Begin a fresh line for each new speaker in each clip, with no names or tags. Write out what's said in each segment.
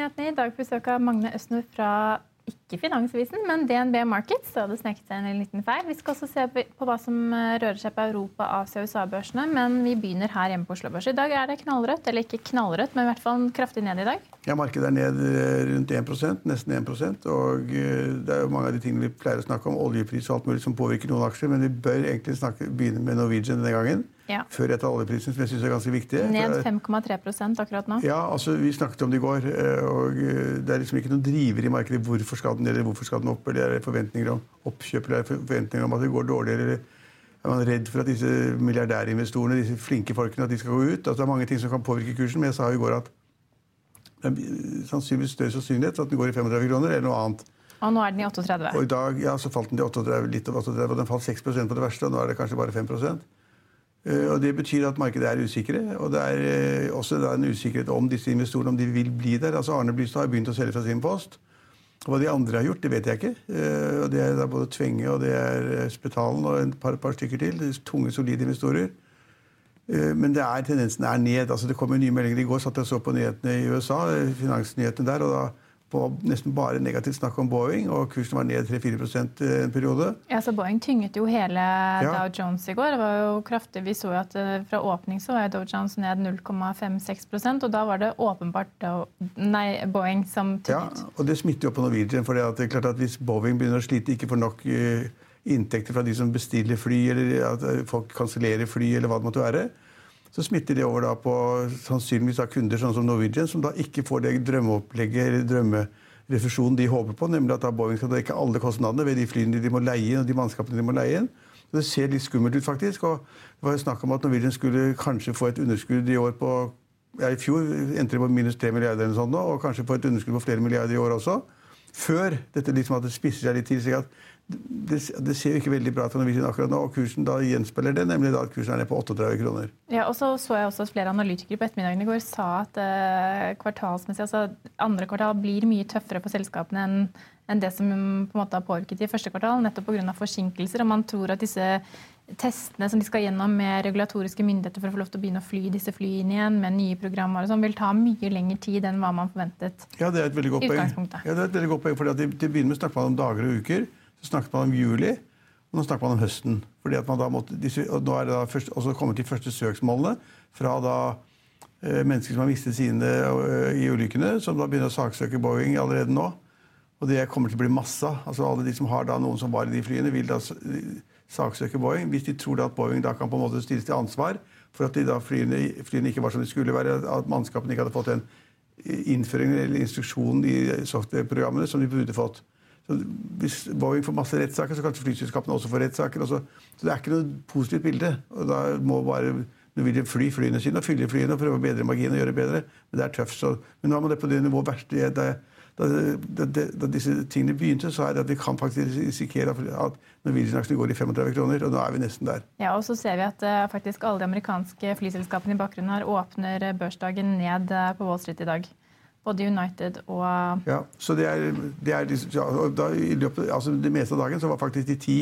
Finansnyhetene i dag besøk av Magne Østnor fra ikke Finansavisen, men DNB Markets. Så hadde sneket seg en liten feil. Vi skal også se på hva som eh, rører seg på Europa-, Asia- og USA-børsene. Men vi begynner her hjemme på Oslo Børs. I dag er det knallrødt, eller ikke knallrødt, men i hvert fall kraftig ned i dag.
Ja, Markedet er ned eh, rundt 1% nesten 1% Og eh, det er jo mange av de tingene vi pleier å snakke om, oljepris og alt mulig, som påvirker noen aksjer. Men vi bør egentlig snakke, begynne med Norwegian denne gangen. Ja. Før etter oljeprisen, som jeg syns er ganske viktig.
Ned 5,3% akkurat nå.
Ja, altså vi snakket om det i går. og Det er liksom ikke noen driver i markedet. Hvorfor skal den eller hvorfor skal den opp? Eller er det forventninger om oppkjøp eller er det forventninger om at det går dårligere? eller er man redd for at disse milliardærinvestorene, disse flinke folkene, at de skal gå ut? Altså, det er mange ting som kan påvirke kursen, men jeg sa i går at det er sannsynligvis større sannsynlighet for at den går i 35 kroner eller noe annet.
Og nå er den i 38?
Og i dag ja, så falt den til 38, litt over 38, og den falt 6% på det verste, og nå er det kanskje bare 5 eh, og Det betyr at markedet er usikre. Og det er eh, også en usikkerhet om disse investorene om de vil bli der. Altså Arne Blystad har begynt å selge fra sin post. Hva de andre har gjort, det vet jeg ikke. Eh, og Det er både Tvenge og det er eh, Spetalen og et par, par stykker til. Tunge, solide investorer. Eh, men det er, tendensen er ned. altså Det kommer nye meldinger. I går satt jeg så på nyhetene i USA, finansnyhetene der. og da på nesten bare negativt snakk om Boeing, og kursen var ned 3-4% en periode.
Ja, så Boeing tynget jo hele ja. Dow Jones i går. Det var jo kraftig. Vi så jo at eh, fra åpning så var Dow Jones ned 0,56% og da var det åpenbart Dow, nei, Boeing som tynget.
Ja, og det smitter jo på Norwegian. for det er klart at Hvis Boeing begynner å slite, ikke får nok uh, inntekter fra de som bestiller fly, eller at folk kansellerer fly, eller hva det måtte være, så smitter det over da på sannsynligvis da kunder sånn som Norwegian, som da ikke får det drømmeopplegget eller drømmerefusjonen de håper på, nemlig at da Boeing skal dekke alle kostnadene ved de flyene de må leie inn, og de mannskapene de må leie inn. Så Det ser litt skummelt ut, faktisk. og Det var snakk om at Norwegian skulle kanskje få et underskudd i år på ja, I fjor endte det på minus 3 milliarder, eller sånt, og kanskje få et underskudd på flere milliarder i år også. Før dette liksom at det spisser seg litt til. slik at det, det, ser jo ikke veldig bra ut for Norwegian akkurat nå, og kursen da gjenspeiler det, nemlig da at kursen er ned på 38 kroner.
Ja, og så så jeg også at flere analytikere på ettermiddagen i går sa at eh, kvartalsmessig, altså andre kvartal blir mye tøffere for selskapene enn enn det som på en måte har påvirket i første kvartal, nettopp pga. forsinkelser. Og man tror at disse testene som de skal gjennom med regulatoriske myndigheter for å få lov til å begynne å fly disse flyene igjen med nye programmer, og sånn, vil ta mye lengre tid enn hva man forventet.
Ja, det er et veldig godt poeng. Ja, det er et veldig godt poeng, fordi at Til å begynne med snakker man om dager og uker. Så snakket man om juli, og nå snakker man om høsten. Fordi at man da måtte, og nå er det da først, også kommet de første søksmålene fra da eh, mennesker som har mistet sine eh, i ulykkene, som da begynner å saksøke Boeing allerede nå. Og det kommer til å bli masse av. Altså alle de som har da noen som var i de flyene, vil da saksøke Boeing. Hvis de tror da at Boeing da kan på en måte stilles til ansvar for at de da flyene, flyene ikke var som de skulle være, at mannskapene ikke hadde fått den innføring eller instruksjon i softwareprogrammene som de burde fått. Hvis Boeing får masse rettssaker, så kanskje flyselskapene også får rettssaker. Så det er ikke noe positivt bilde. og Da må bare Norwegian fly flyene sine og fylle flyene og prøve å bedre marginen og gjøre det bedre. Men det er tøft. Så, men nå er man det på det nivået verste da, da, da, da, disse tingene begynte, så er det at vi kan faktisk risikere at Norwegian-aksjene går i 35 kroner. Og nå er vi nesten der.
Ja, og så ser vi at uh, faktisk alle de amerikanske flyselskapene i bakgrunnen her åpner børsdagen ned uh, på Wall Street i dag. Både United og
Ja, så det er, det, er, ja, da, i løpet, altså det meste av dagen så var faktisk de ti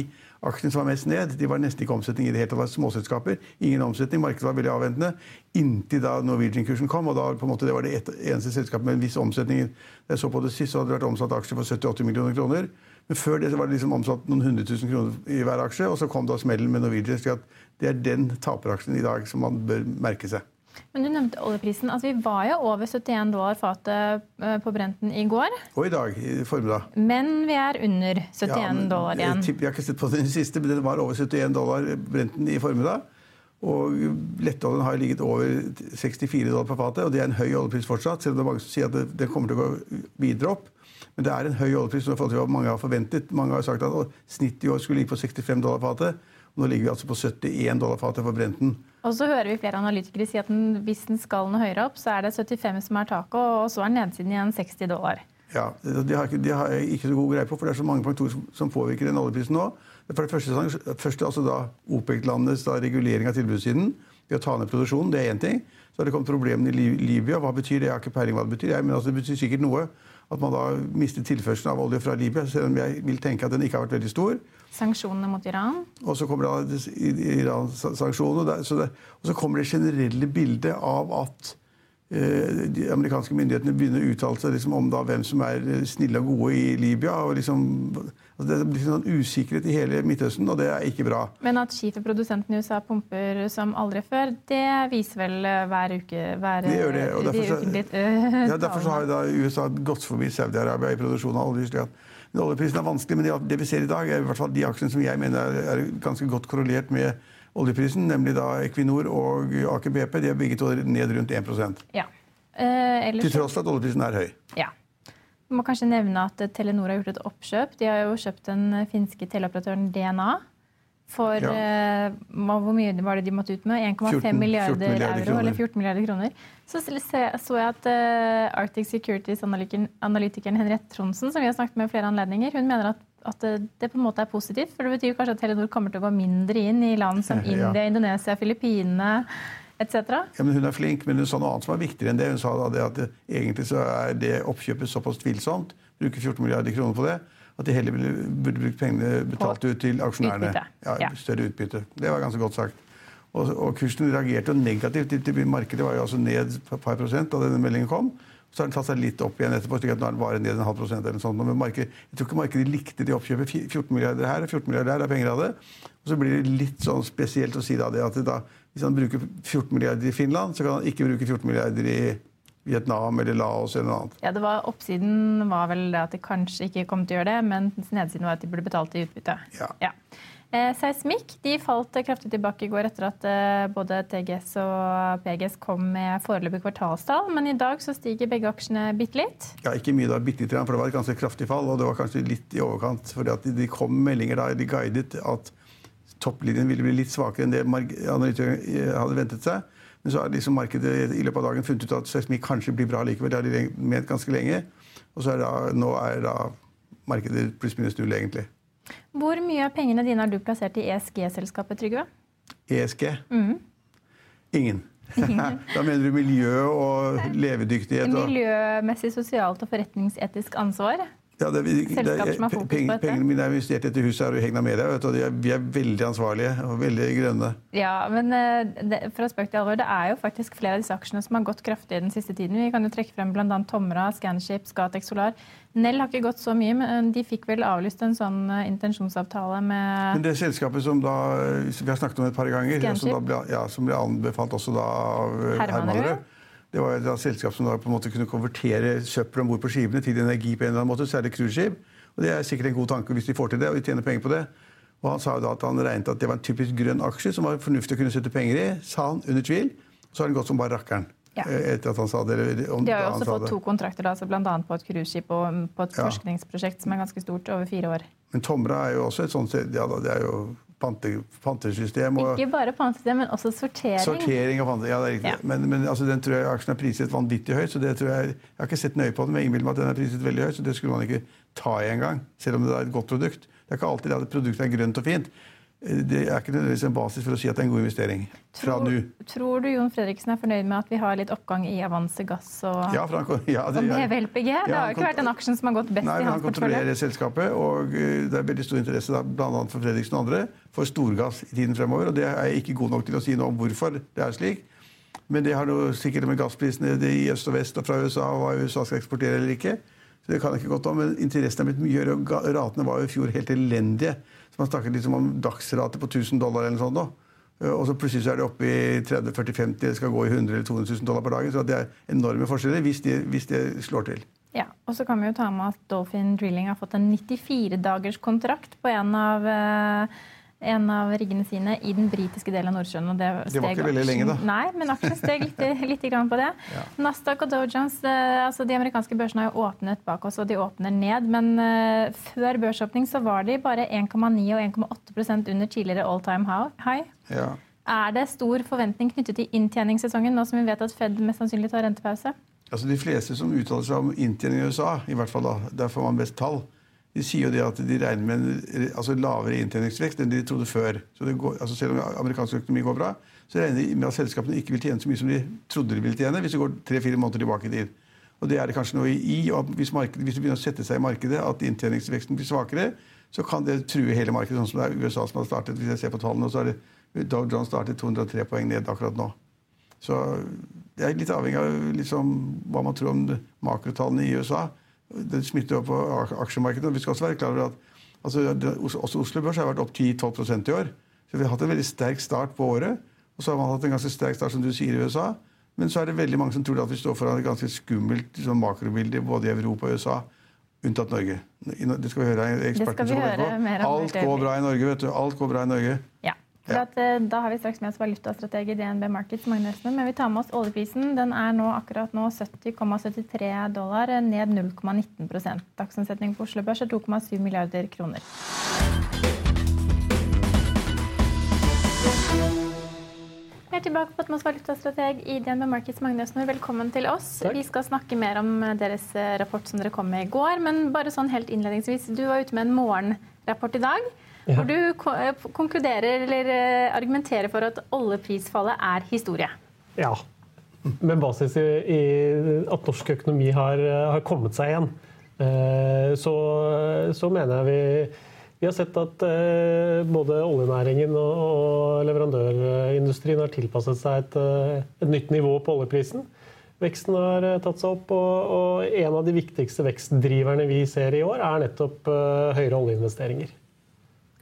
aksjene som var mest ned, de var nesten ikke omsetning i det hele tatt. Småselskaper. Ingen omsetning. Markedet var veldig avventende. Inntil da Norwegian-kursen kom, og da på en måte det var det et, eneste selskapet med en viss omsetning. Da jeg så på det sist, så hadde det vært omsatt aksjer for 70-80 millioner kroner. Men før det så var det liksom omsatt noen hundre tusen kroner i hver aksje, og så kom da smellen med Norwegian. Så det er den taperaksjen i dag som man bør merke seg.
Men Du nevnte oljeprisen. Altså, vi var jo over 71 dollar fatet eh, på Brenten i går.
Og i dag i formiddag.
Men vi er under 71 ja, men, dollar igjen.
Jeg, har ikke sett på den siste, men den var over 71 dollar Brenten i formiddag. Og lettoljen har ligget over 64 dollar på fatet, og det er en høy oljepris fortsatt. Selv om det er mange som sier at det, det kommer til å gå videre opp. Men det er en høy oljepris i forhold til hva mange har forventet. Mange har sagt at snittet i år skulle ligge på 65 dollar fatet. Nå ligger vi altså på 71 dollar fatet for Brenten.
Og så hører vi flere analytikere si at hvis den skal noe høyere opp, så er det 75 som er taket, og så er nedsiden igjen 60 dollar.
Ja, Det har, de har jeg ikke så god greie på, for det er så mange faktorer som påvirker den oljeprisen nå. For det første, første altså da OPEC-landenes regulering av tilbudssiden ved å ta ned produksjonen, det er én ting. Så har det kommet problemene i Libya. Hva betyr det? Jeg har ikke peiling hva det betyr. men altså, det betyr sikkert noe at man da mistet tilførselen av olje fra Libya, selv om jeg vil tenke at den ikke har vært veldig stor.
Sanksjonene mot Iran?
Og så kommer da Iran-sanksjonene. Og, og, så kommer det generelle bildet av at Eh, de amerikanske myndighetene begynner å uttale seg liksom om da hvem som er eh, snille og gode i Libya. og liksom, altså Det blir sånn usikkerhet i hele Midtøsten, og det er ikke bra.
Men at skiferprodusenten i USA pumper som aldri før, det viser vel eh, hver uke hver,
Det gjør det. og Derfor, de litt, øh, ja, derfor så har da USA gått forbi Saudi-Arabia i produksjonen av olje. slik at Oljeprisen er vanskelig, men det vi ser i dag, er i hvert fall de aksjene som jeg mener er, er ganske godt korrelert med oljeprisen, nemlig da Equinor og Aker BP, de er begge to ned rundt 1
ja. eh,
Til tross for at oljeprisen er høy.
Ja. Må kanskje nevne at Telenor har gjort et oppkjøp. De har jo kjøpt den finske teleoperatøren DNA. For ja. uh, hvor mye var det de måtte ut med? 1,5 milliarder, milliarder, euro, kroner. eller 14 milliarder kroner. Så så jeg at uh, Arctic Securities-analytikeren Henriette Tronsen, som vi har snakket med flere anledninger, hun mener at at det på en måte er positivt. For det betyr kanskje at Telenor kommer til å gå mindre inn i land som India, ja. Indonesia, Filippinene etc.
Ja, men hun er flink, men hun sa noe annet som er viktigere enn det. Hun sa da det at det, egentlig så er det oppkjøpet såpass tvilsomt, bruker 14 milliarder kroner på det, at de heller burde brukt pengene betalt ut til aksjonærene. Ja, ja. Større utbytte. Det var ganske godt sagt. Og, og kursen reagerte negativt. Markedet var jo altså ned et par prosent da denne meldingen kom. Så har den tatt seg litt opp igjen etterpå, slik at nå er den bare ned en halv prosent. eller sånn. Men markedet, jeg tror ikke markedet likte de oppkjøpet. 14 milliarder her og 14 milliarder her er penger av det. Og så blir det litt sånn spesielt å si da, det at da, hvis han bruker 14 milliarder i Finland, så kan han ikke bruke 14 milliarder i Vietnam eller Laos eller noe annet.
Ja, det var, Oppsiden var vel det at de kanskje ikke kom til å gjøre det, men nedsiden var at de burde betalt i utbytte.
Ja.
ja. Eh, Seismikk de falt kraftig tilbake i går etter at eh, både TGS og PGS kom med foreløpig kvartalstall. Men i dag så stiger begge aksjene bitte litt.
Ja, ikke mye, da, bitte litt, for det var et ganske kraftig fall. Og det var kanskje litt i overkant. fordi de kom meldinger da, de guidet at topplinjen ville bli litt svakere enn det analytikerne eh, hadde ventet seg. Men så har liksom markedet i løpet av dagen funnet ut at seismikk kanskje blir bra likevel. Det har de ment ganske lenge. Og så er da, nå er da markedet pluss-minus null, egentlig.
Hvor mye av pengene dine har du plassert i ESG-selskapet, Trygve?
ESG? Mm. Ingen. da mener du miljø og levedyktighet?
Og... Miljømessig, sosialt og forretningsetisk ansvar?
Ja, det, det, det, peng, pengene mine er investert i dette huset her i Hegna Media. Vet du, vi er veldig ansvarlige og veldig grønne.
Ja, men for fra spøk til alvor, det er jo faktisk flere av disse aksjene som har gått kraftig den siste tiden. Vi kan jo trekke frem bl.a. Tomra, Scanship, Scatec Solar. Nell har ikke gått så mye, men de fikk vel avlyst en sånn eh, intensjonsavtale med
Men det selskapet som da, vi har snakket om et par ganger, som, ble, ja, som ble anbefalt også da av Hermanrud det var et selskap som da på en måte kunne konvertere søppel om bord på skipene til energi på en eller annen måte, særlig cruiseskip. Og det er sikkert en god tanke hvis de får til det, og de tjener penger på det. Og han sa jo da at han regnet at det var en typisk grønn aksje som var fornuftig å kunne sette penger i, sa han under tvil. Så har den gått som bare rakkeren. Ja. Eh, etter at han sa det.
Om, de har jo også fått to kontrakter, da, altså bl.a. på et cruiseskip og på et ja. forskningsprosjekt som er ganske stort, over fire år.
Men Tomra er jo også et sånt ja, det er jo pantesystem.
Og, ikke bare pantesystem, men også sortering.
Sortering og pante, ja, det er riktig. Ja. Men, men altså, den tror jeg aksjen er priset vanvittig høyt. så det tror Jeg jeg har ikke sett nøye på den, men jeg innbiller meg at den er priset veldig høyt. Så det skulle man ikke ta i engang, selv om det er et godt produkt. Det er ikke alltid at produktet er grønt og fint det er ikke nødvendigvis en basis for å si at det er en god investering. fra
nå. Tror du Jon Fredriksen er fornøyd med at vi har litt oppgang i Avanse Gass og,
ja, han, ja, det,
og LPG? Det har jo ikke vært den aksjen som har gått best
nei,
i hans
portefølje. Han kontrollerer selskapet, og eh, det er veldig stor interesse da, bl.a. for Fredriksen og andre for storgass i tiden fremover. og Det er jeg ikke god nok til å si noe om hvorfor det er slik. Men det har noe sikkert med gassprisene i øst og vest og fra USA og hva USA skal eksportere eller ikke. Så det kan jeg ikke godt om, Men interessen er blitt mye høyere, og ratene var jo i fjor helt elendige. Man snakker liksom om dagsrate på 1000 dollar eller noe sånt. Da. Eh, og så plutselig så er det oppe i 30-40-50, det skal gå i 100 eller 200 000 dollar per dag. Så det er enorme forskjeller hvis det de slår til.
Ja, og så kan vi jo ta med at Dolphin Drilling har fått en 94-dagers kontrakt på en av uh, en av riggene sine i den britiske delen av Nordsjøen.
Og det, det var ikke veldig lenge, da.
Nei, men aksjen steg litt, litt på det. Ja. Nasdaq og Dow Jones, eh, altså de amerikanske børsene har jo åpnet bak oss, og de åpner ned. Men uh, før børsåpning så var de bare 1,9 og 1,8% under tidligere all time high.
Ja.
Er det stor forventning knyttet til inntjeningssesongen, nå som vi vet at Fed mest sannsynlig tar rentepause?
Altså De fleste som uttaler seg om inntjening i USA, i hvert fall da, der får man best tall, de sier jo det at de regner med en altså lavere inntjeningsvekst enn de trodde før. Så går, altså Selv om amerikansk økonomi går bra, så regner de med at selskapene ikke vil tjene så mye som de trodde de ville tjene hvis det går tre-fire måneder tilbake i tid. Og det er det kanskje noe i. og hvis, markedet, hvis, det begynner å sette seg i markedet, at inntjeningsveksten blir svakere, så kan det true hele markedet, sånn som det er USA som har startet. Hvis jeg ser på tallene, så er det Dow Jones startet 203 poeng ned akkurat nå. Så Det er litt avhengig av liksom, hva man tror om makrotallene i USA. Det smitter jo på aksjemarkedet. Vi skal også være klar over at altså, også Oslo Børs har vært opp 10-12% i år. Så vi har hatt en veldig sterk start på året. Og så har man hatt en ganske sterk start, som du sier, i USA. Men så er det veldig mange som tror at vi står foran et ganske skummelt liksom, makrobilde både i Europa og USA, unntatt Norge. Det skal vi høre eksperten som mer om. Alt går bra i Norge, vet du. Alt går bra i Norge.
Ja. At, eh, da har vi straks med oss valutastrateg i DNB Markets, Magne Østner. Men vi tar med oss oljeprisen. Den er nå akkurat nå 70,73 dollar, ned 0,19 Dagsomsetning på Oslo Børs er 2,7 milliarder kroner. Vi er tilbake på Atmos valutastrateg i DNB Markets, Magne Nord. Velkommen til oss. Takk. Vi skal snakke mer om deres eh, rapport som dere kom med i går. Men bare sånn helt innledningsvis, du var ute med en morgenrapport i dag. Hvor du eh, konkluderer eller eh, argumenterer for at oljeprisfallet er historie.
Ja. Med basis i, i at norsk økonomi har, har kommet seg igjen. Så, så mener jeg vi vi har sett at eh, både oljenæringen og leverandørindustrien har tilpasset seg et, eh, et nytt nivå på oljeprisen. Veksten har eh, tatt seg opp, og, og, en av de viktigste vekstdriverne vi ser i år, er nettopp høyere oljeinvesteringer.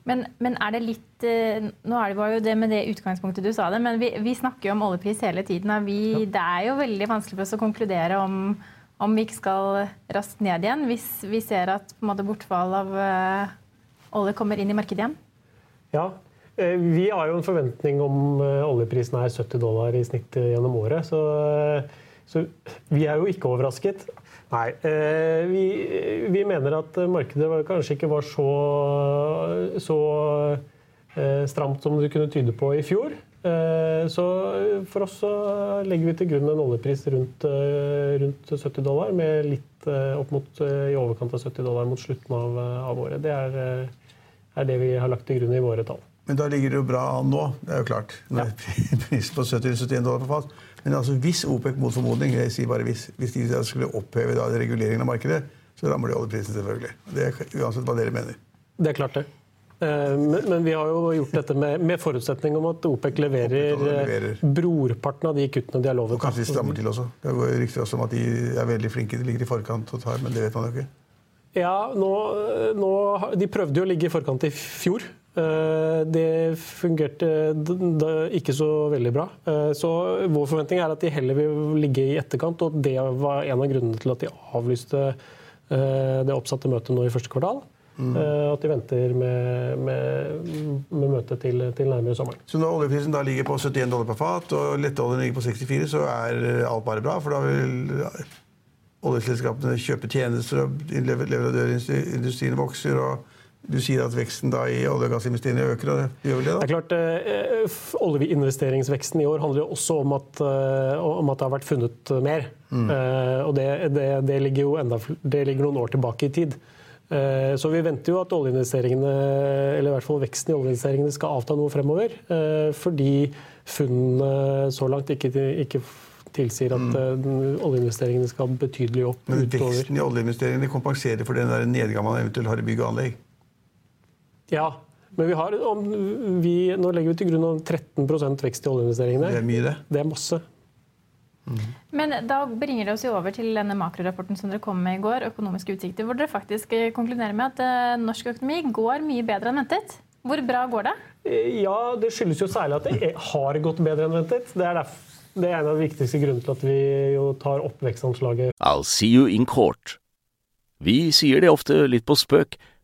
Men, men, er det litt Nå er det jo det med det utgangspunktet du sa det, men vi, vi snakker jo om oljepris hele tiden. Vi, ja. Det er jo veldig vanskelig for oss å konkludere om, om vi ikke skal raskt ned igjen hvis vi ser at på en måte, bortfall av olje kommer inn i markedet igjen?
Ja, eh, vi har jo en forventning om eh, oljeprisen er 70 dollar i snitt eh, gjennom året. Så, så vi er jo ikke overrasket. Nei. Vi, vi, mener at markedet kanskje ikke var så, så stramt som det kunne tyde på i fjor. Så for oss så legger vi til grunn en oljepris rundt, rundt 70 dollar, med litt opp mot i overkant av 70 dollar mot slutten av, av året. Det er er det vi har lagt til grunn i våre tall.
Men da ligger det jo bra an nå. Det er jo klart. Når ja. Prisen på 70-71 dollar på fat. Men altså, hvis OPEC mot formodning jeg sier bare hvis, hvis de skulle oppheve da, reguleringen av markedet, så rammer de oljeprisen, selvfølgelig. Det er Uansett hva dere mener.
Det er klart, det. Eh, men, men, vi har jo gjort dette med, med forutsetning om at OPEC leverer, leverer, brorparten av de kuttene de har lovet.
Og kanskje de strammer til også. Det går rykter også om at de er veldig flinke. De ligger i forkant og tar, men det vet man jo ikke.
Ja, nå, nå, De prøvde jo å ligge i forkant i fjor. Eh, det fungerte ikke så veldig bra. Eh, så vår forventning er at de heller vil ligge i etterkant, og det var en av grunnene til at de avlyste eh, det oppsatte møtet nå i første kvartal. Mm. At de venter med, med, med møtet til, til, nærmere sommeren.
Så når oljeprisen da ligger på 71 dollar per fat og letteoljen ligger på 64, så er alt bare bra? For da vil oljeselskapene kjøpe tjenester, og leverandørindustrien vokser. og du sier at veksten i olje- og gassinvesteringene øker? og det gjør vel det da?
Det er klart, eh, Oljeinvesteringsveksten i år handler jo også om at, eh, om at det har vært funnet mer. Mm. Eh, og det, det, det, ligger jo enda, det ligger noen år tilbake i tid. Eh, så vi venter jo at oljeinvesteringene, eller i hvert fall veksten i oljeinvesteringene skal avta noe fremover. Eh, fordi funnene så langt ikke, ikke tilsier at mm. oljeinvesteringene skal betydelig opp.
Men veksten i oljeinvesteringene kompenserer for den der nedgangen man eventuelt har i bygg og anlegg?
Ja, men vi har, vi, nå legger vi til grunn 13% vekst i oljeinvesteringene.
Det er mye, det.
Det er masse.
Mm. Men da bringer det oss jo over til denne makrorapporten som dere kom med i går, økonomiske utsikter, hvor dere faktisk eh, konkluderer med at uh, norsk økonomi går mye bedre enn ventet. Hvor bra går det?
Ja, Det skyldes jo særlig at det har gått bedre enn ventet. Det er det er en av de viktigste grunnene til at vi jo tar opp vekstanslaget.
I'll see you in court. Vi sier det ofte litt på spøk,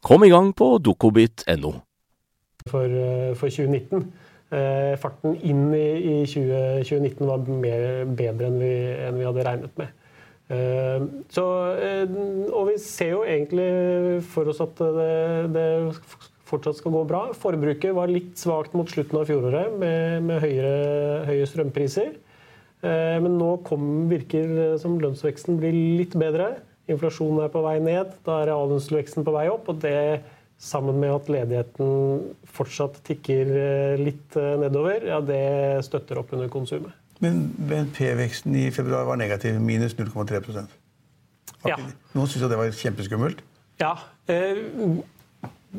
Kom i gang på dokobit.no.
For, eh, for 2019. Eh, farten inn i, i 20, 2019 var mer, bedre enn vi, enn vi, hadde regnet med. Eh, så, eh, og vi ser jo egentlig for oss at det, det fortsatt skal gå bra. Forbruket var litt svakt mot slutten av fjoråret med, med høyere, høye strømpriser. Eh, men nå kom, virker som lønnsveksten blir litt bedre. Inflasjonen er på vei ned. Da er reallønnsveksten på vei opp. og det sammen med at ledigheten fortsatt tikker eh, litt eh, nedover, ja, det støtter opp under konsumet.
Men BNP-veksten i februar var negativ, minus 0,3% ja. Noen syntes det var kjempeskummelt?
Ja. Eh,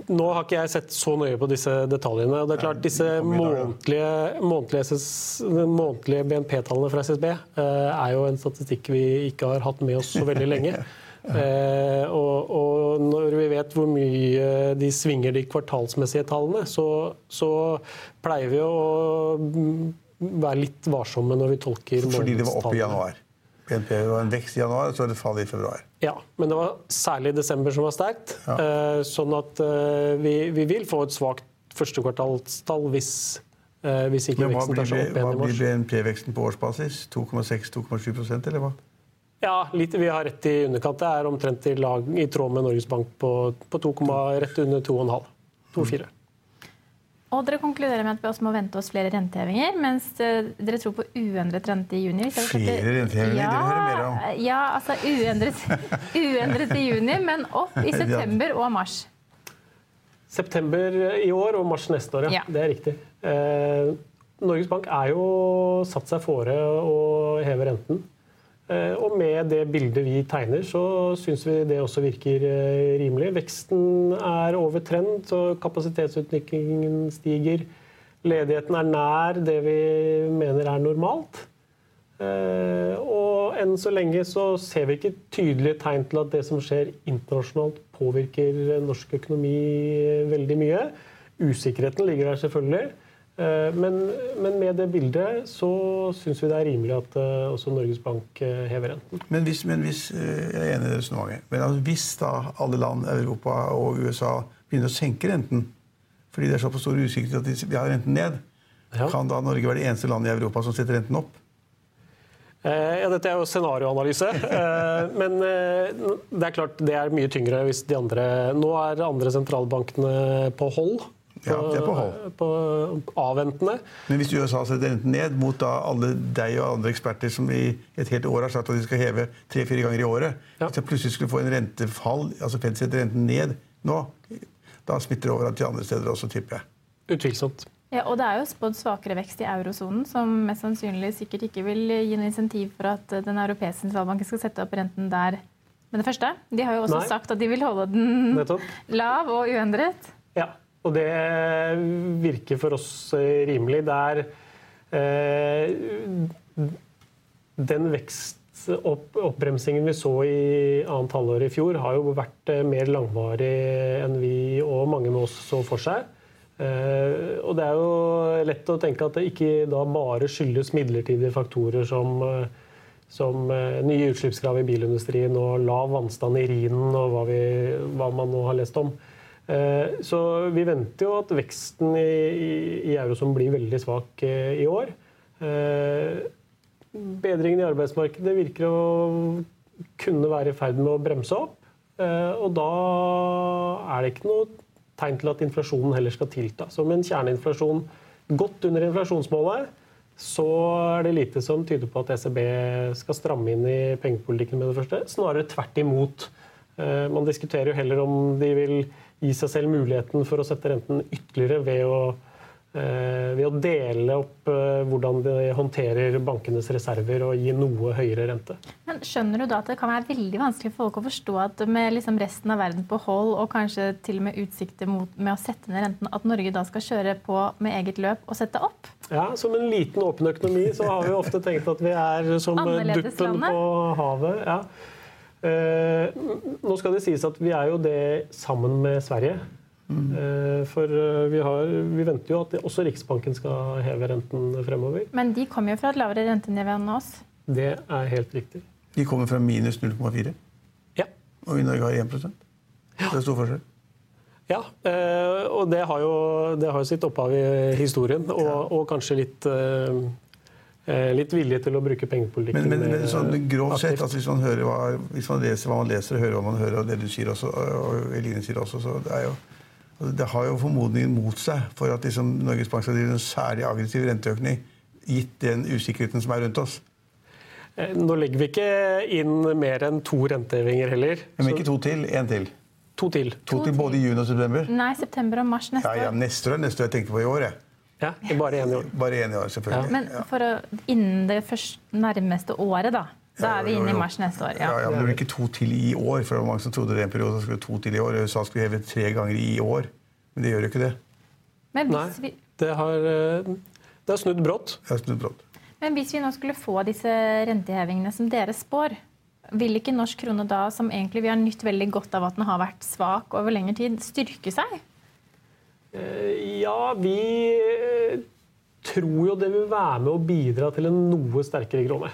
nå har ikke jeg sett så nøye på disse detaljene. og Det er klart, Disse månedlige, månedlige, månedlige BNP-tallene fra SSB er jo en statistikk vi ikke har hatt med oss så veldig lenge. Eh, og, og, når vi vet hvor mye de svinger de kvartalsmessige tallene, så, så pleier vi å være litt varsomme når vi tolker
Fordi det var oppe i januar? BNP var en vekst i januar, så var det fall i februar?
Ja, men det var særlig desember som var sterkt. Ja. Eh, sånn at eh, vi, vi, vil få et svakt førstekvartalstall hvis, eh, hvis ikke veksten tar seg opp igjen
i mars. Hva blir BNP-veksten på årsbasis? 2,6-2,7% eller hva?
Ja, litt, vi har rett i underkant. Det er omtrent i, lag, i tråd med Norges Bank på, på 2, rett under 2,5. 2,4.
Og dere konkluderer med at vi også må vente oss flere rentehevinger, mens eh, dere tror på uendret rente i juni.
Flere rentehevinger? Ja, det hører mer om.
Ja, altså uendret, uendret i juni, men opp i september og mars.
September i år og mars neste år, ja. ja. Det er riktig. Eh, Norges Bank er jo satt seg fore å heve renten. Eh, og med det bildet vi tegner, så syns vi det også virker eh, rimelig. Veksten er over trend, så kapasitetsutviklingen stiger. Ledigheten er nær det vi mener er normalt. Eh, og enn så lenge så ser vi ikke tydelige tegn til at det som skjer internasjonalt, påvirker norsk økonomi veldig mye. Usikkerheten ligger der selvfølgelig. Eh, men, men, med det bildet så syns vi det er rimelig at uh, også Norges Bank uh, hever renten.
Men hvis, men hvis jeg er enig i resonnementet, men altså hvis da alle land, Europa og USA begynner å senke renten fordi det er så på stor usikkerhet at de, har renten ned, ja. kan da Norge være det eneste landet i Europa som setter renten opp?
Ja, Dette er jo scenarioanalyse. Men det er klart det er mye tyngre hvis de andre Nå er andre sentralbankene på hold.
Ja, det er på hold.
På avventende.
Men hvis USA setter renten ned mot da alle deg og andre eksperter som i et helt år har sagt at de skal heve tre-fire ganger i året ja. Hvis jeg plutselig skulle få en rentefall, altså Fed setter renten ned nå, da smitter det over til andre steder også, tipper jeg.
Utvilsomt.
Ja, og Det er jo spådd svakere vekst i eurosonen, som mest sannsynlig sikkert ikke vil gi noe insentiv for at den europeiske sentralbanken skal sette opp renten der med det første. De har jo også Nei. sagt at de vil holde den Nettopp. lav og uendret.
Ja. Og det virker for oss eh, rimelig. Det er eh, den vekstoppbremsingen vi så i annet halvår i fjor, har jo vært eh, mer langvarig enn vi og mange med oss så for seg. Eh, og det er jo lett å tenke at det ikke da bare skyldes midlertidige faktorer som, eh, som nye utslippskrav i bilindustrien og lav vannstand i Rhinen og hva, vi, hva man nå har lest om. Eh, så vi venter jo at veksten i, i, i eurosonen blir veldig svak eh, i år. Eh, bedringen i arbeidsmarkedet virker å kunne være i ferd med å bremse opp. Og da er det ikke noe tegn til at inflasjonen heller skal tilta. Så med en kjerneinflasjon godt under inflasjonsmålet, så er det lite som tyder på at ECB skal stramme inn i pengepolitikken med det første. Snarere tvert imot. Man diskuterer jo heller om de vil gi seg selv muligheten for å sette renten ytterligere ved å, eh, ved å dele opp eh, hvordan de håndterer bankenes reserver og gi noe høyere rente.
Men Skjønner du da at det kan være veldig vanskelig for folk å forstå at med liksom resten av verden på hold, og kanskje til og med utsikter mot, med å sette ned renten, at Norge da skal kjøre på med eget løp og sette opp?
Ja, Som en liten åpen økonomi så har vi ofte tenkt at vi er som duppen på havet. ja. Uh, nå skal det sies at vi er jo det sammen med Sverige. Mm. For vi, har, vi, venter jo at også Riksbanken skal heve renten fremover.
Men de kommer jo fra et lavere rentenivå enn oss?
Det er helt riktig.
De kommer fra minus 0,4?
Ja.
Og i Norge har 1 ja. Det er stor forskjell.
Ja, og det har jo, det har jo sitt opphav i historien, og, og kanskje litt Eh, litt vilje til å bruke pengepolitikken
Men, men, men sånn, grovt sett, altså, hvis, man hører hva, hvis man leser hva man leser, og hører hva man hører, og det du sier også, og Eline sier også, så det er jo altså, det har jo formodningen mot seg for at liksom, Norges Bank skal drive en særlig aggressiv renteøkning, gitt den usikkerheten som er rundt oss.
Eh, nå legger vi ikke inn mer enn to rentehevinger heller.
Men ikke to til? Én til?
To til.
To, to til både i juni og september?
Nei, september og mars neste
år. Ja, ja, neste år er neste år jeg tenker på i år, jeg.
Ja, Bare én i år.
Bare én i år, selvfølgelig.
Men for å, innen det først, nærmeste året, da. Da er vi inne i mars neste år.
Ja, ja, men Det blir ikke to til i år. for det var mange som trodde det en periode skulle to til i år. USA skulle heve tre ganger i år. Men det gjør jo ikke det.
Nei, vi... det, har, eh, det har snudd brått.
Det har snudd brått.
Men hvis vi nå skulle få disse rentehevingene som dere spår, vil ikke norsk krone da, som egentlig vi har nytt veldig godt av at den har vært svak over lengre tid, styrke seg?
Eh, ja, vi tror jo det vil være med å bidra til en noe sterkere krone.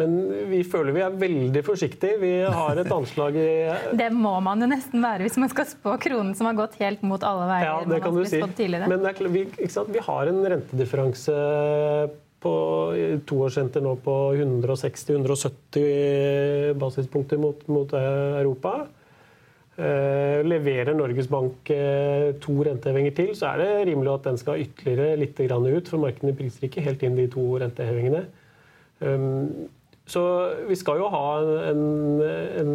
Men vi føler vi er veldig forsiktige. Vi har et anslag i
Det må man jo nesten være hvis man skal spå kronen som har gått helt mot alle veier.
Ja, det kan du si. Men vi, vi, har en rentedifferanse på toårsrenter nå på 160-170 basispunkter mot, mot Europa. Uh, leverer Norges Bank uh, to rentehevinger til, så er det rimelig at den skal ytterligere litt ut. For markedene priser ikke helt inn de to rentehevingene. Um, så vi skal jo ha en, en,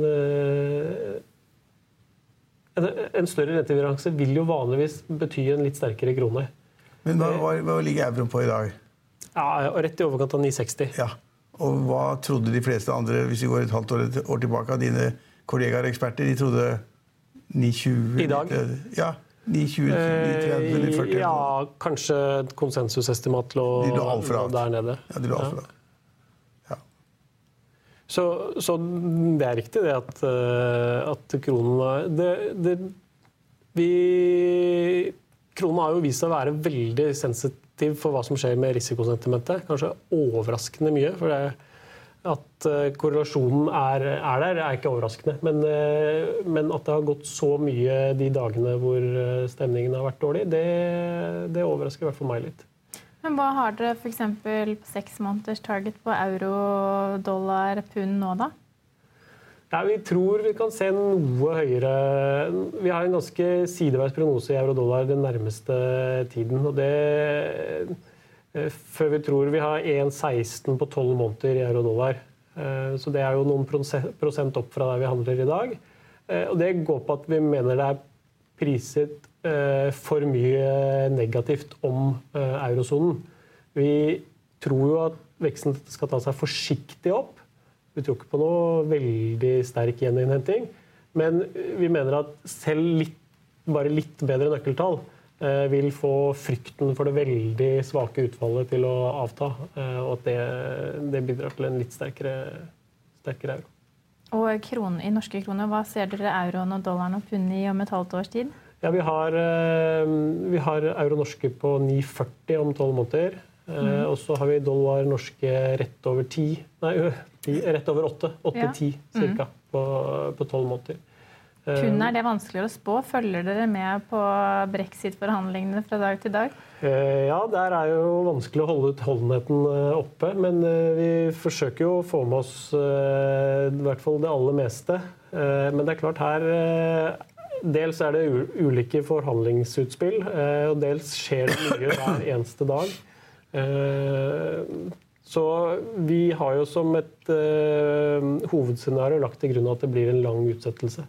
en, en større rentedifferanse vil jo vanligvis bety en litt sterkere krone.
Men hva, hva, hva ligger euroen på i dag?
Ja, Rett i overkant av 960.
Ja. Og hva trodde de fleste andre, hvis vi går et halvt år, år tilbake, av dine kollegaer og eksperter? De trodde 9,20
I dag?
Ja. 9,20, 9,30, 9,40?
Ja, kanskje et konsensusestimat lå, lå der nede.
Ja, de lå altfor lavt. Ja.
Så, så, det er riktig det at, eh, at kronen det, det, vi, Kronen har jo vist seg å være veldig sensitiv for hva som skjer med risikosentimentet. Kanskje overraskende mye. for det at eh, korrelasjonen er, er, der, er ikke overraskende. Men, eh, men, at det har gått så mye de dagene hvor eh, stemningen har vært dårlig, det, det overrasker i hvert fall meg litt.
Men Hva har dere f.eks. på seks måneders target på euro, dollar, pund nå, da?
Ja, vi tror vi kan se noe høyere Vi har en ganske sideveis prognose i euro-dollar den nærmeste tiden. og det før vi tror vi har 1,16 på 12 måneder i euro-dollar. Eh, så det er jo noen prosent opp fra der vi handler i dag. Eh, og det går på at vi mener det er priset for mye negativt om eurosonen. Vi tror jo at veksten skal ta seg forsiktig opp. Vi tror ikke på noe veldig sterk gjeninnhenting. Men vi mener at selv litt, bare litt bedre nøkkeltall Eh, vil få frykten for det veldig svake utfallet til å avta. Eh, og at det, det bidrar til en litt sterkere, sterkere euro.
Og kronen, i norske kroner, hva ser dere euroen og dollaren og pundet i om et halvt års tid?
Ja, vi har, eh, vi har euro norske på 9,40 om tolv måneder. Mm. Og så har vi dollar norske rett over 10, nei, rett over 8. 8-10 ja. ca. Mm. på tolv måneder.
Kun er det vanskeligere å spå. Følger dere med på brexit-forhandlingene fra dag til dag?
Eh, ja, der er jo vanskelig å holde utholdenheten eh, oppe. Men eh, vi forsøker jo å få med oss i hvert fall det aller meste. Men det er klart her Dels er det ulike forhandlingsutspill, og dels skjer det mye hver eneste dag. Så vi har jo som et hovedscenario lagt til grunn at det blir en lang utsettelse.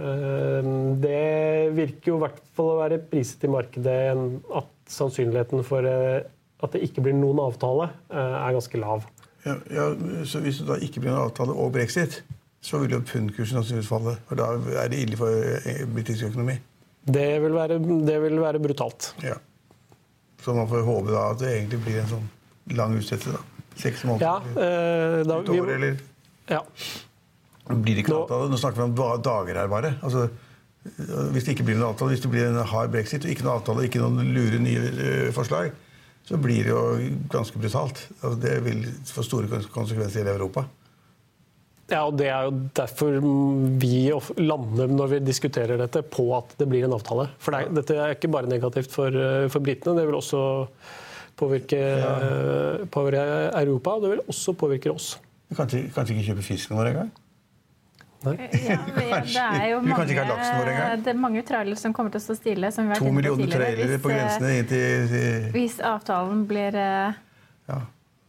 Ehm, det virker jo i hvert fall å være priset i markedet at sannsynligheten for eh, at det ikke blir noen avtale, eh, er ganske lav.
Ja, ja, så Hvis det da ikke blir noen avtale og brexit, så vil jo pundkursen sannsynligvis falle. Og da er det ille for eh, britisk økonomi.
Det vil, være, det vil være, brutalt.
Ja. Så man får håpe da at det egentlig blir en sånn lang utsettelse. Seks måneder?
Ja, eh, da,
et år, eller?
Ja.
Blir det ikke Nå, avtale. Nå snakker vi om dager her, bare. Altså, Hvis det ikke blir noen avtale, hvis det blir en hard brexit og ikke noen avtale, ikke noen lure nye eh, forslag, så blir det jo ganske brutalt. Altså, det vil få store konsekvenser i Europa.
Ja, og Det er jo derfor vi lander når vi diskuterer dette, på at det blir en avtale. For det dette er ikke bare negativt for, eh, for britene, det vil også påvirke, ja. påvirke, Europa, og det vil også påvirke oss.
Kanskje, kanskje ikke kjøpe fisken vår engang?
Ja, det er jo mange, det er mange trailere som kommer til å stå stille.
to millioner trailere på grensene inn til
Hvis avtalen blir uh...
Ja.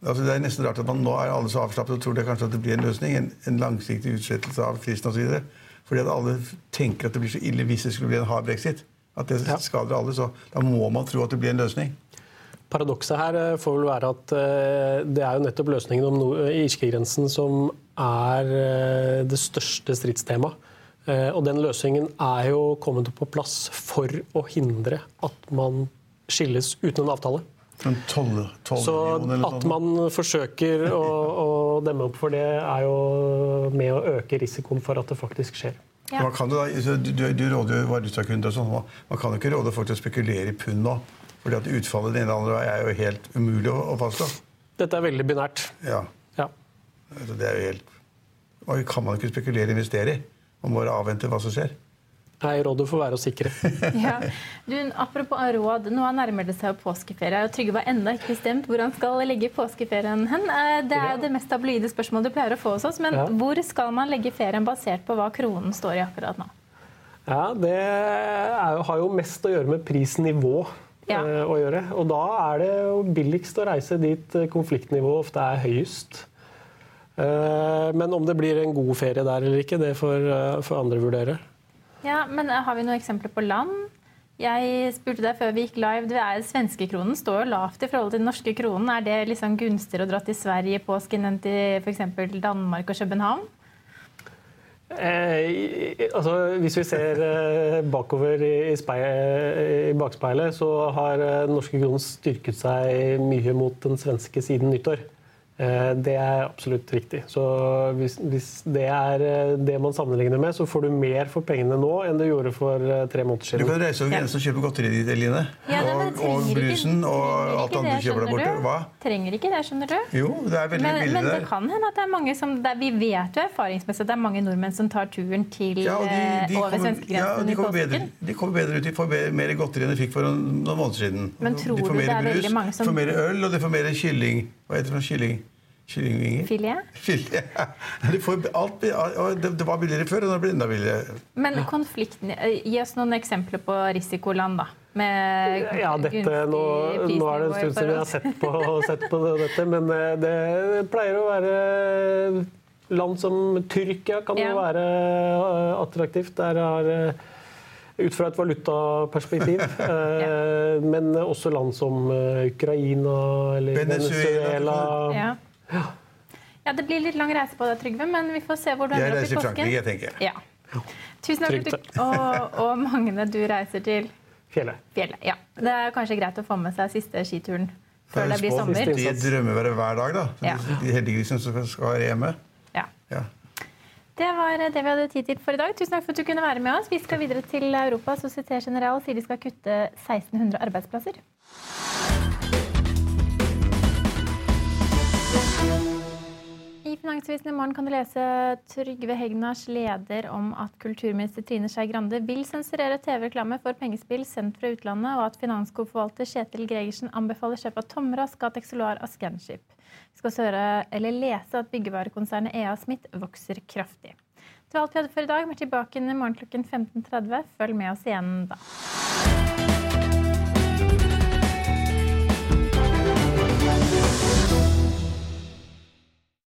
Altså, det er nesten rart at man nå er alle så avslappet og tror det kanskje at det blir en løsning. En, en langsiktig utsettelse av fristen osv. Fordi at alle tenker at det blir så ille hvis det skulle bli en hard brexit. At det skader alle. Så da må man tro at det blir en løsning.
Paradokset her eh, får vel være at eh, det er jo nettopp løsningen om irskegrensen som er eh, det største stridstemaet. Og den løsningen er jo kommet på plass for å hindre at man skilles uten en avtale.
En 12, 12
så at man forsøker å, å, demme opp for det, er jo med å øke risikoen for at det faktisk skjer.
Ja. Man kan da, du, du råder jo valutakunder og sånn. Man kan jo ikke råde folk til å spekulere i pund nå. Fordi at utfallet den ene eller andre er jo helt umulig å, å fastslå.
Dette er veldig binært.
Ja. Altså, det er jo helt Man kan man ikke spekulere og investere i. Man må bare avvente hva som skjer.
Nei, rådet får være å sikre.
ja. Du, apropos råd, nå nærmer det seg påskeferie. og Trygve har ennå ikke bestemt hvor han skal legge påskeferien hen. Eh, det er jo det mest tabloide spørsmålet du pleier å få hos oss. Men ja. hvor skal man legge ferien basert på hva kronen står i akkurat nå?
Ja, Det er, har jo mest å gjøre med prisnivå ja. Eh, å gjøre. Og da er det jo billigst å reise dit eh, konfliktnivået ofte er høyest. Eh, men om det blir en god ferie der eller ikke, det får, får andre vurdere.
Ja, men Har vi noen eksempler på land? Jeg spurte deg før vi gikk live. Det er Svenskekronen står jo lavt i forhold til den norske kronen. Er det liksom gunstigere å dra til Sverige påsken enn til f.eks. Danmark og København?
Eh, altså, hvis vi ser eh, bakover i, i, i, bakspeilet, så har den eh, norske kronen styrket seg mye mot den svenske siden nyttår. Eh, det er absolutt riktig. Så hvis, hvis, det er eh, det man sammenligner med, så får du mer for pengene nå enn du gjorde for eh, tre måneder siden.
Du kan reise over grensen og kjøpe godteri ditt, Eline. Ja, og, og brusen og alt annet du kjøper der borte. Hva?
Trenger ikke det, skjønner du.
Jo, det er veldig men, billig
men det kan hende at det er mange som det, Vi vet jo erfaringsmessig at det er mange nordmenn som tar turen til ja, de, de over svenskegrensen ja,
de kommer bedre, de kommer bedre ut. De får mer godteri enn de fikk for noen måneder siden.
Men tror de får mer du det er brus, mange som...
får mer øl, og de får mer kylling. Hva heter det for kylling? Kyllingvinger?
Filet?
Filet. Alt, det, det, var billigere før, og nå blir det enda billigere.
Men konflikten, eh, Gi oss noen eksempler på risikoland, da. Med
ja, dette, nå, nå, er det en stund siden vi har sett på, sett på dette, men eh, det pleier å være land som Tyrkia kan jo ja. være eh, attraktivt. Der har ut fra et valutaperspektiv. ja. Men også land som Ukraina eller Venezuela. Venezuela. Ja.
Ja. ja. Det blir litt lang reise på deg, Trygve, men vi får se hvor du ender
opp i påsken. Jeg reiser til Frankrike, tenker jeg.
Ja. Tusen takk for du, og, og Magne, du reiser til
Fjellet.
Fjellet. Ja. Det er kanskje greit å få med seg siste skituren før det blir sommer.
De drømmer være hver dag, da. Ja. De heldiggrisene som skal være hjemme.
Ja. ja. Det var det vi hadde tid til for i dag. Tusen takk for at du kunne være med oss. Vi skal videre til Europa. Société General sier de skal kutte 1600 arbeidsplasser. Finansavisen i morgen kan du lese Trygve Hegnars leder om at kulturminister Trine Skei Grande vil sensurere TV-reklame for pengespill sendt fra utlandet, og at Finansko-forvalter Kjetil Gregersen anbefaler kjøp av Tomra, Scatec Solar og Scanship. Vi skal også høre, eller lese at byggevarekonsernet EA Smith vokser kraftig. Det var alt vi hadde for i dag. Vi er tilbake i morgen klokken 15.30. Følg med oss igjen da.